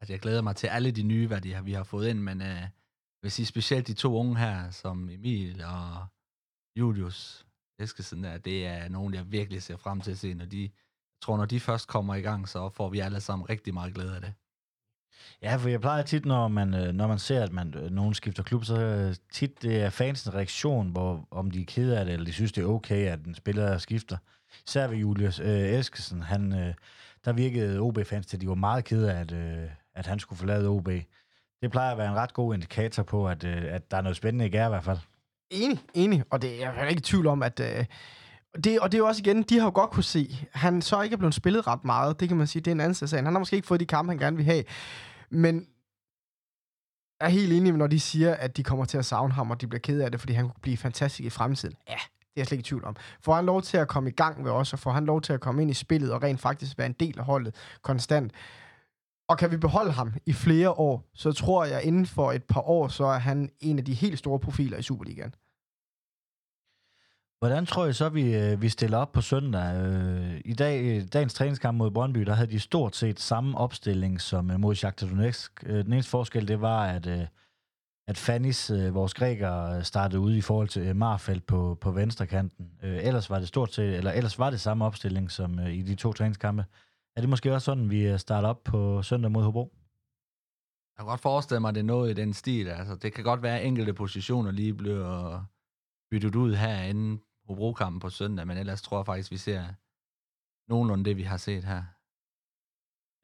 at jeg glæder mig til alle de nye, hvad de har, vi har fået ind, men øh, jeg vil sige specielt de to unge her, som Emil og Julius Eskesen, der, det er nogen, jeg virkelig ser frem til at se, når de, tror, når de først kommer i gang, så får vi alle sammen rigtig meget glæde af det. Ja, for jeg plejer tit, når man, øh, når man ser, at man, øh, nogen skifter klub, så øh, tit det er fansens reaktion, hvor, om de er kede af det, eller de synes, det er okay, at en spiller skifter. Især ved Julius øh, Eskesen, han, øh, der virkede OB-fans til, at de var meget kede af, at, øh, at han skulle forlade OB. Det plejer at være en ret god indikator på, at, øh, at der er noget spændende i gær i hvert fald. Enig, enig. Og det, jeg er ikke i tvivl om, at... Øh, det, og det er jo også igen, de har jo godt kunne se, han så ikke er blevet spillet ret meget. Det kan man sige, det er en anden sag. Han har måske ikke fået de kampe, han gerne vil have. Men jeg er helt enig, når de siger, at de kommer til at savne ham, og de bliver ked af det, fordi han kunne blive fantastisk i fremtiden. Ja, det er jeg slet ikke i tvivl om. Får han lov til at komme i gang med os, og får han lov til at komme ind i spillet, og rent faktisk være en del af holdet konstant, og kan vi beholde ham i flere år, så tror jeg, inden for et par år, så er han en af de helt store profiler i Superligaen. Hvordan tror jeg så, vi, øh, vi stiller op på søndag? Øh, I dag, øh, dagens træningskamp mod Brøndby, der havde de stort set samme opstilling som mod Shakhtar Donetsk. Den eneste forskel, det var, at, at Fannis, vores græker, startede ude i forhold til Marfeldt på, på venstre kanten. Ellers var det stort set, eller ellers var det samme opstilling som i de to træningskampe. Er det måske også sådan, vi starter op på søndag mod Hobro? Jeg kan godt forestille mig, at det er noget i den stil. Altså, det kan godt være, at enkelte positioner lige bliver byttet ud herinde Hobro-kampen på søndag, men ellers tror jeg faktisk, vi ser nogenlunde det, vi har set her.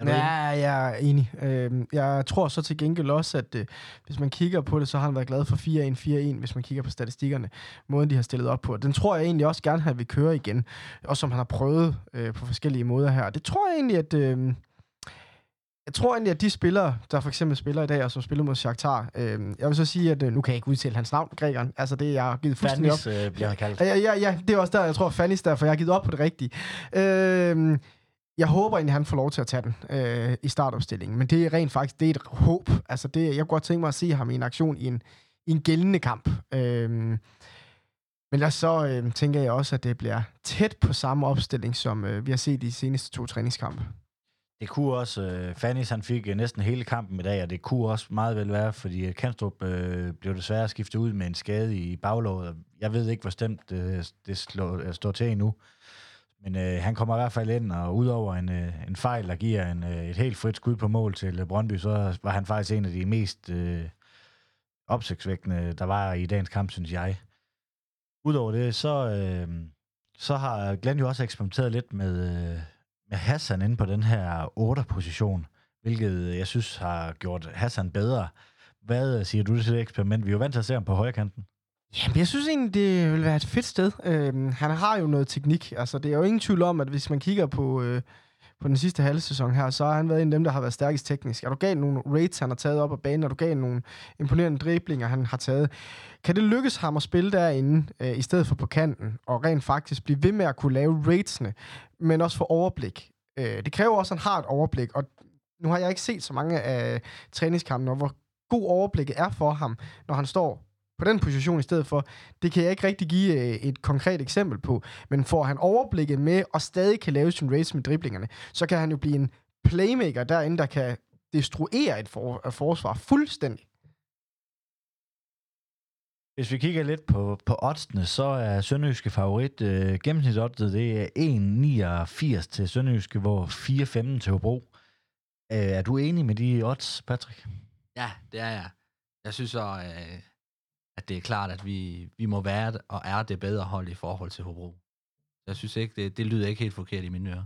Ja, jeg er enig. Øh, jeg tror så til gengæld også, at øh, hvis man kigger på det, så har han været glad for 4-1-4-1, hvis man kigger på statistikkerne. Måden, de har stillet op på. Den tror jeg egentlig også gerne, at han vil køre igen. Også som han har prøvet øh, på forskellige måder her. Det tror jeg egentlig, at... Øh, jeg tror egentlig, at de spillere, der for eksempel spiller i dag, og som spiller mod Shakhtar, øh, jeg vil så sige, at øh, nu kan jeg ikke udtale hans navn, grækeren. Altså, det er jeg givet fuldstændig Fannis, op. øh, bliver han kaldt. Ja, ja, ja, det er også der, jeg tror, Fannis der, for jeg har givet op på det rigtige. Øh, jeg håber egentlig, han får lov til at tage den øh, i startopstillingen, men det er rent faktisk det er et håb. Altså, det, jeg kunne godt tænke mig at se ham i en aktion i en, i en gældende kamp. Øh, men ellers så øh, tænker jeg også, at det bliver tæt på samme opstilling, som øh, vi har set i de seneste to træningskampe. Det kunne også, øh, Fannis han fik øh, næsten hele kampen i dag, og det kunne også meget vel være, fordi øh, Kanstrup øh, blev desværre skiftet ud med en skade i baglåret. Jeg ved ikke, hvor stemt øh, det slår, øh, står til endnu. Men øh, han kommer i hvert fald ind, og udover en, øh, en fejl, der giver en, øh, et helt frit skud på mål til øh, Brøndby, så var han faktisk en af de mest øh, opsigtsvækkende, der var i dagens kamp, synes jeg. Udover det, så, øh, så har Glenn jo også eksperimenteret lidt med... Øh, med Hassan inde på den her 8-position, hvilket jeg synes har gjort Hassan bedre. Hvad siger du til det eksperiment? Vi er jo vant til at se ham på højkanten. Jamen, jeg synes egentlig, det vil være et fedt sted. Øhm, han har jo noget teknik. Altså, det er jo ingen tvivl om, at hvis man kigger på, øh, på den sidste halve sæson her, så har han været en af dem, der har været stærkest teknisk. Er du galt nogle rates, han har taget op af banen? Er du galt nogle imponerende driblinger, han har taget? Kan det lykkes ham at spille derinde, øh, i stedet for på kanten, og rent faktisk blive ved med at kunne lave ratesene, men også få overblik? Øh, det kræver også, at han har et overblik, og nu har jeg ikke set så mange af træningskampene, og hvor god overblikket er for ham, når han står på den position i stedet for. Det kan jeg ikke rigtig give øh, et konkret eksempel på, men får han overblikket med og stadig kan lave sin race med driblingerne, så kan han jo blive en playmaker derinde, der kan destruere et for, forsvar fuldstændig. Hvis vi kigger lidt på, på oddsene, så er Sønderjyske favorit. Øh, gennemsnitsoddset, det er 1,89 til Sønderjyske, hvor 4,15 til Hobro. Øh, er du enig med de odds, Patrick? Ja, det er jeg. Jeg synes så, øh, at det er klart, at vi, vi må være og er det bedre hold i forhold til Hobro. Jeg synes ikke, det, det lyder ikke helt forkert i mine ører.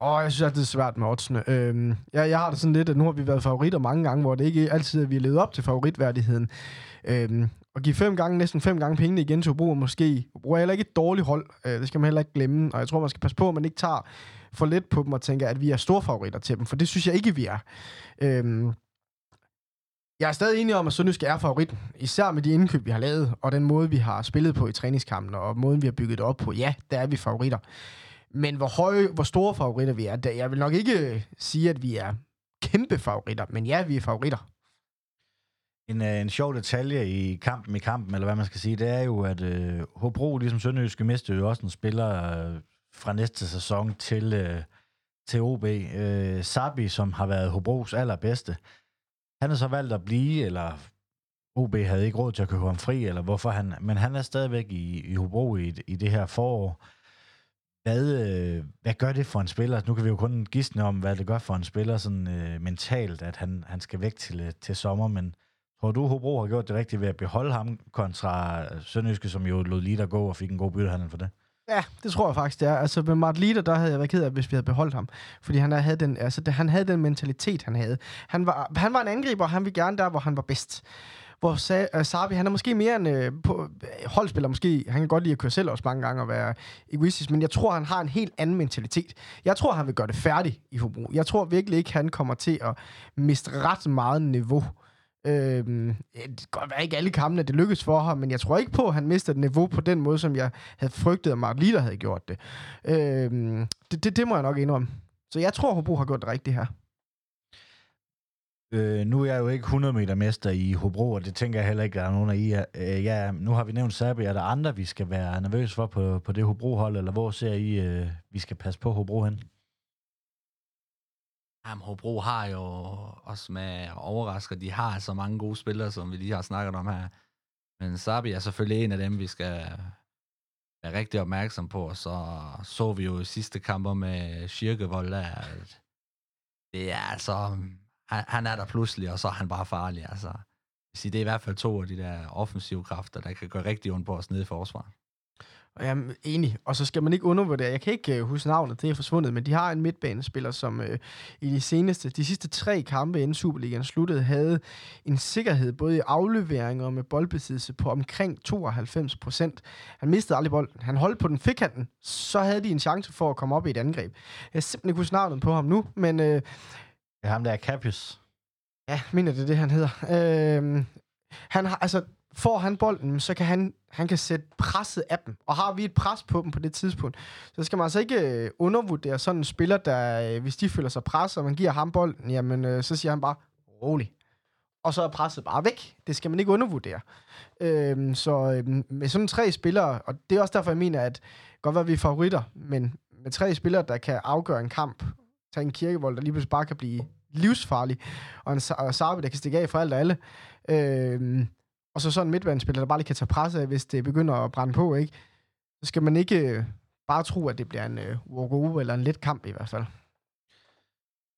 Åh, oh, jeg synes, at det er svært med oddsene. Øhm, jeg, jeg har det sådan lidt, at nu har vi været favoritter mange gange, hvor det ikke altid er, at vi har levet op til favoritværdigheden. Øhm, og give fem gange, næsten fem gange pengene igen til Hobro, måske. Hobro er heller ikke et dårligt hold. Øh, det skal man heller ikke glemme. Og jeg tror, man skal passe på, at man ikke tager for let på dem og tænker, at vi er store favoritter til dem. For det synes jeg ikke, vi er. Øhm, jeg er stadig enig om, at Sønderjysk er favoritten. Især med de indkøb, vi har lavet, og den måde, vi har spillet på i træningskampen, og måden, vi har bygget det op på. Ja, der er vi favoritter. Men hvor høje, hvor store favoritter vi er, der, jeg vil nok ikke øh, sige, at vi er kæmpe favoritter, men ja, vi er favoritter. En, øh, en sjov detalje i kampen i kampen, eller hvad man skal sige, det er jo, at øh, Hobro, ligesom Sønderjyske, mistede jo også en spiller øh, fra næste sæson til, øh, til OB. Øh, Sabi, som har været Hobros allerbedste, han har så valgt at blive, eller OB havde ikke råd til at købe ham fri, eller hvorfor han, men han er stadigvæk i, i Hobro i, i det her forår. Hvad, øh, hvad gør det for en spiller? Nu kan vi jo kun gisne om, hvad det gør for en spiller sådan øh, mentalt, at han, han skal væk til, øh, til sommer, men tror du, Hobro har gjort det rigtigt ved at beholde ham kontra Sønderjyske, som jo lod lige der gå og fik en god byttehandel for det? Ja, det tror jeg faktisk, det er. Altså med Martin Leder, der havde jeg været ked af, hvis vi havde beholdt ham. Fordi han havde den, altså, det, han havde den mentalitet, han havde. Han var, han var en angriber, og han ville gerne der, hvor han var bedst. Hvor Sa- øh, uh, Sabi, han er måske mere en uh, på, øh, holdspiller, måske. Han kan godt lide at køre selv også mange gange og være egoistisk, men jeg tror, han har en helt anden mentalitet. Jeg tror, han vil gøre det færdigt i forbrug. Jeg tror virkelig ikke, han kommer til at miste ret meget niveau. Øhm, det kan godt være ikke alle kampene, det lykkedes for ham, men jeg tror ikke på, at han mistede niveau på den måde, som jeg havde frygtet, at Mark Lider havde gjort det. Øhm, det, det. Det må jeg nok indrømme. Så jeg tror, Hobro har gjort det rigtigt her. Øh, nu er jeg jo ikke 100 meter mester i Hobro, og det tænker jeg heller ikke, der er nogen af I er. Øh, ja, nu har vi nævnt Sabi. Er der andre, vi skal være nervøse for på, på det Hobro-hold, eller hvor ser I, øh, vi skal passe på Hobro hen? Jamen, Hobro har jo også med overrasker, de har så mange gode spillere, som vi lige har snakket om her. Men Sabi er selvfølgelig en af dem, vi skal være rigtig opmærksom på. Og så så vi jo i sidste kamper med Schirkevold, at det er altså, han, han er der pludselig, og så er han bare farlig. Altså, det er i hvert fald to af de der offensive kræfter, der kan gøre rigtig ondt på os nede i forsvaret. Og jeg er enig. Og så skal man ikke undervurdere, jeg kan ikke uh, huske navnet, det er forsvundet, men de har en midtbanespiller, som uh, i de seneste, de sidste tre kampe inden Superligaen sluttede, havde en sikkerhed både i afleveringer og med boldbesiddelse på omkring 92 procent. Han mistede aldrig bolden. Han holdt på den, fik han den, så havde de en chance for at komme op i et angreb. Jeg simpelthen ikke huske navnet på ham nu, men... Uh, det er ham, der er Capius. Ja, mener det er det, han hedder. Uh, han har, altså, får han bolden, så kan han, han kan sætte presset af dem. Og har vi et pres på dem på det tidspunkt, så skal man altså ikke øh, undervurdere sådan en spiller, der, øh, hvis de føler sig presset, og man giver ham bolden, jamen, øh, så siger han bare, rolig. Og så er presset bare væk. Det skal man ikke undervurdere. Øhm, så øhm, med sådan tre spillere, og det er også derfor, jeg mener, at godt være, vi er favoritter, men med tre spillere, der kan afgøre en kamp, tage en kirkevold, der lige pludselig bare kan blive livsfarlig, og en Sarbi, der kan stikke af for alt og alle, øhm, og så sådan en midtbanespiller, der bare lige kan tage presset af, hvis det begynder at brænde på, ikke? Så skal man ikke øh, bare tro, at det bliver en øh, eller en let kamp i hvert fald.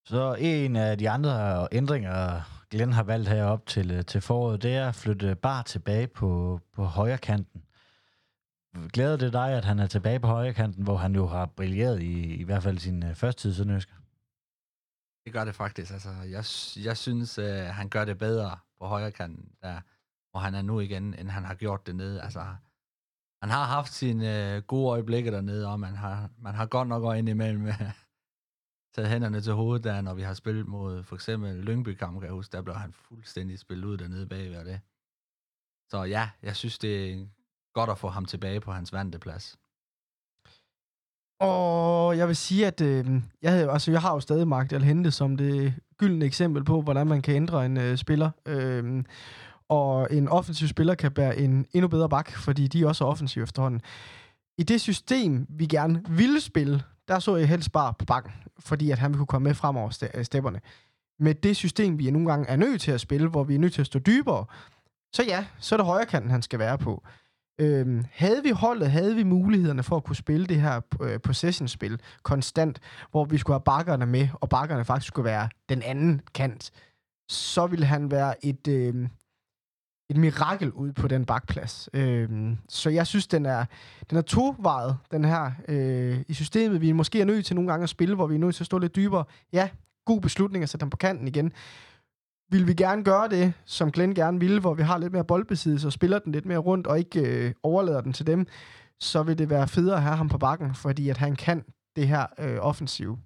Så en af de andre ændringer, Glenn har valgt herop til, øh, til foråret, det er at flytte bare tilbage på, på højre kanten. Glæder det dig, at han er tilbage på højre kanten, hvor han jo har brilleret i, i hvert fald sin øh, første tid Sønderjysk? Det gør det faktisk. Altså, jeg, jeg synes, uh, han gør det bedre på højre kanten. Der, hvor han er nu igen, end han har gjort det nede. Altså, han har haft sine øh, gode øjeblikke dernede, og man har, man har godt nok øjne imellem med øh, taget hænderne til hovedet der, når vi har spillet mod for eksempel Lyngby kamp, kan jeg huske, der blev han fuldstændig spillet ud dernede bagved det. Så ja, jeg synes, det er godt at få ham tilbage på hans vante plads. Og jeg vil sige, at øh, jeg, havde, altså, jeg har jo stadig Mark Hente som det gyldne eksempel på, hvordan man kan ændre en øh, spiller. Øh, og en offensiv spiller kan bære en endnu bedre bak, fordi de også er offensiv efterhånden. I det system, vi gerne ville spille, der så jeg helst bare på bakken, fordi at han ville kunne komme med frem over øh, stepperne. Med det system, vi nogle gange er nødt til at spille, hvor vi er nødt til at stå dybere, så ja, så er det højre kanten, han skal være på. Øhm, havde vi holdet, havde vi mulighederne for at kunne spille det her øh, possession-spil konstant, hvor vi skulle have bakkerne med, og bakkerne faktisk skulle være den anden kant, så ville han være et, øh, et mirakel ud på den bakplads. Øhm, så jeg synes, den er, den er tovejet, den her, øh, i systemet. Vi er måske er nødt til nogle gange at spille, hvor vi er nødt til at stå lidt dybere. Ja, god beslutning at sætte dem på kanten igen. Vil vi gerne gøre det, som Glenn gerne ville, hvor vi har lidt mere boldbesiddelse og spiller den lidt mere rundt og ikke øh, overlader den til dem, så vil det være federe at have ham på bakken, fordi at han kan det her øh, offensive.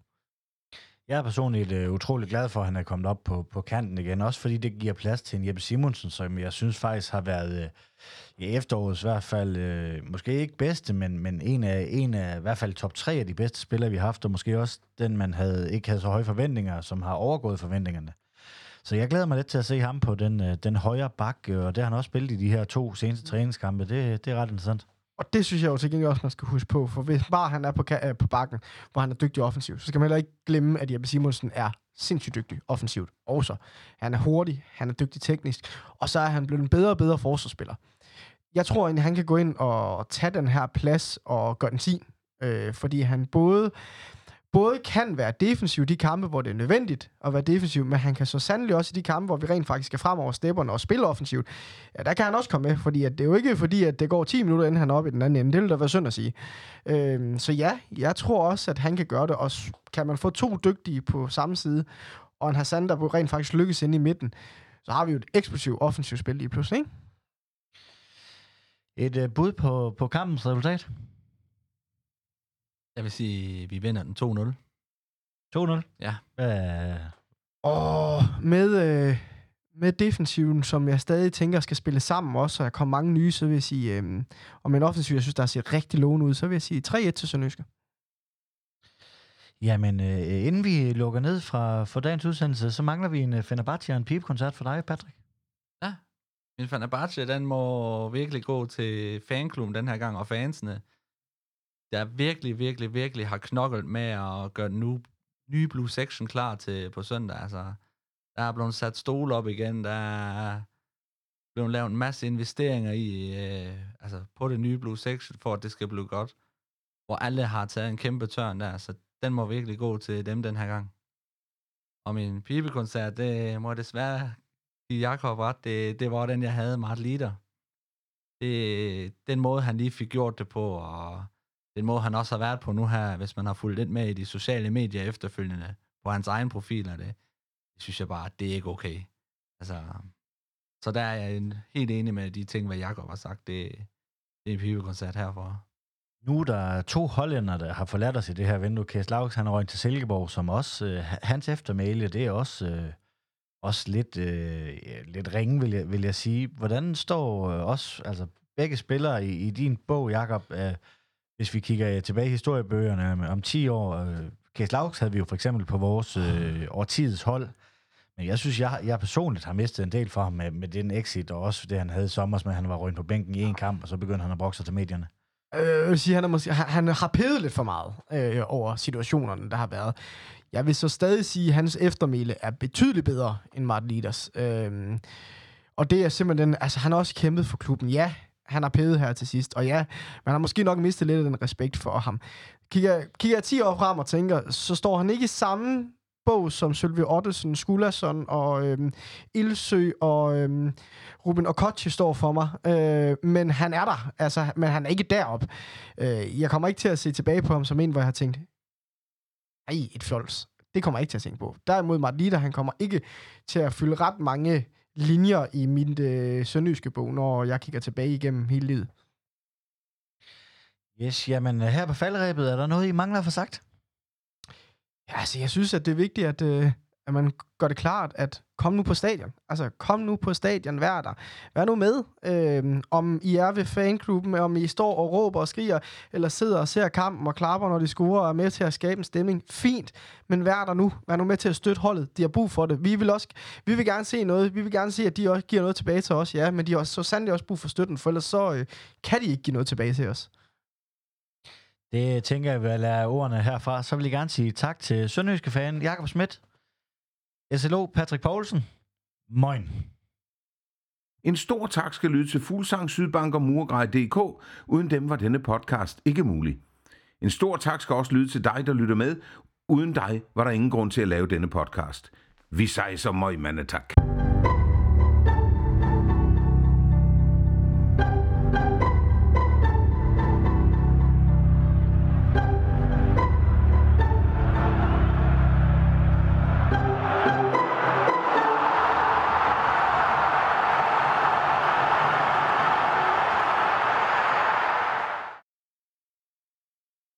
Jeg er personligt øh, utrolig glad for, at han er kommet op på, på kanten igen, også fordi det giver plads til en Jeppe Simonsen, som jeg synes faktisk har været øh, i efterårets i hvert fald, øh, måske ikke bedste, men, men en, af, en af i hvert fald top tre af de bedste spillere, vi har haft, og måske også den, man havde, ikke havde så høje forventninger, som har overgået forventningerne. Så jeg glæder mig lidt til at se ham på den, øh, den højre bak, og det har han også spillet i de her to seneste træningskampe. Det, det er ret interessant. Og det synes jeg jo til gengæld også, man skal huske på, for hvis bare han er på, øh, på bakken, hvor han er dygtig offensivt, så skal man heller ikke glemme, at Jeppe Simonsen er sindssygt dygtig offensivt også. Han er hurtig, han er dygtig teknisk, og så er han blevet en bedre og bedre forsvarsspiller. Jeg tror egentlig, han kan gå ind og tage den her plads og gøre den sin, øh, fordi han både både kan være defensiv i de kampe, hvor det er nødvendigt at være defensiv, men han kan så sandelig også i de kampe, hvor vi rent faktisk skal fremover stepperne og spille offensivt. Ja, der kan han også komme med, fordi at det er jo ikke fordi, at det går 10 minutter, inden han er oppe i den anden ende. Det vil da være synd at sige. Øhm, så ja, jeg tror også, at han kan gøre det. Og kan man få to dygtige på samme side, og en Hassan, der rent faktisk lykkes ind i midten, så har vi jo et eksplosivt offensivt spil lige pludselig, ikke? Et uh, bud på, på kampens resultat? Jeg vil sige, at vi vinder den 2-0. 2-0? Ja. Uh... Og med, øh, med defensiven, som jeg stadig tænker skal spille sammen også, og der kommer mange nye, så vil jeg sige, øh, og med en offensiv, jeg synes, der ser rigtig lovende ud, så vil jeg sige 3-1 til Sønderjyske. Jamen, øh, inden vi lukker ned fra for dagens udsendelse, så mangler vi en uh, Fenerbahce og en pipekoncert for dig, Patrick. Ja, min Fenerbahce, den må virkelig gå til fanklubben den her gang, og fansene der virkelig, virkelig, virkelig har knoklet med at gøre den nu, nye Blue Section klar til på søndag. Altså, der er blevet sat stole op igen, der er blevet lavet en masse investeringer i, øh, altså på det nye Blue Section, for at det skal blive godt. Hvor alle har taget en kæmpe tørn der, så den må virkelig gå til dem den her gang. Og min pibekoncert, det må jeg desværre give Jakob ret, det, det var den, jeg havde meget Liter. Det, den måde, han lige fik gjort det på, og den måde, han også har været på nu her, hvis man har fulgt lidt med i de sociale medier efterfølgende, på hans egen profil, og det, det synes jeg bare, det er ikke okay. Altså, så der er jeg en, helt enig med de ting, hvad Jakob har sagt. Det, det er en pibekoncert herfor. Nu er der to hollænder, der har forladt os i det her vindue. Kæs Lauks, han er røgnet til Silkeborg, som også, øh, hans eftermæle, det er også, øh, også lidt, øh, lidt ringe, vil jeg, vil jeg sige. Hvordan står øh, også, altså begge spillere i, i din bog, Jakob, øh, hvis vi kigger øh, tilbage i historiebøgerne om 10 år, øh, Kæs Lauks havde vi jo for eksempel på vores øh, årtidets hold, men jeg synes, jeg, jeg personligt har mistet en del for ham med, med den exit, og også det, han havde i sommer, med han var røgnet på bænken i en kamp, og så begyndte han at brokse til medierne. Øh, jeg vil sige, han, er måske, han, han har pedet lidt for meget øh, over situationerne, der har været. Jeg vil så stadig sige, at hans eftermæle er betydeligt bedre end Martin Liders. Øh, og det er simpelthen, altså han har også kæmpet for klubben. Ja, han har pædet her til sidst. Og ja, man har måske nok mistet lidt af den respekt for ham. Kigger, kigger jeg 10 år frem og tænker, så står han ikke i samme bog som Sylvie Ottesen, Skulason og øhm, Ilsø og øhm, Ruben Okochi står for mig. Øh, men han er der, altså, men han er ikke derop. Øh, jeg kommer ikke til at se tilbage på ham som en, hvor jeg har tænkt, ej, et fjols. Det kommer jeg ikke til at tænke på. Derimod Marlita, han kommer ikke til at fylde ret mange linjer i min øh, sønderjyske bog, når jeg kigger tilbage igennem hele livet. Yes, jamen øh, her på faldrebet, er der noget, I mangler for sagt? Ja, altså, jeg synes, at det er vigtigt, at, øh, at man gør det klart, at kom nu på stadion. Altså, kom nu på stadion, vær der. Vær nu med. Øh, om I er ved fangruppen, om I står og råber og skriger, eller sidder og ser kampen og klapper, når de scorer, og er med til at skabe en stemning. Fint, men vær der nu. Vær nu med til at støtte holdet. De har brug for det. Vi vil, også, vi vil gerne se noget. Vi vil gerne se, at de også giver noget tilbage til os, ja, men de har så sandelig også brug for støtten, for ellers så øh, kan de ikke give noget tilbage til os. Det tænker jeg vil lade ordene herfra. Så vil jeg gerne sige tak til Sønderjyske fan Jakob Schmidt, SLO Patrick Poulsen. Moin. En stor tak skal lyde til Fuglsang, Sydbank og Murgrej.dk. Uden dem var denne podcast ikke mulig. En stor tak skal også lyde til dig, der lytter med. Uden dig var der ingen grund til at lave denne podcast. Vi sejser møg, mandetak. tak.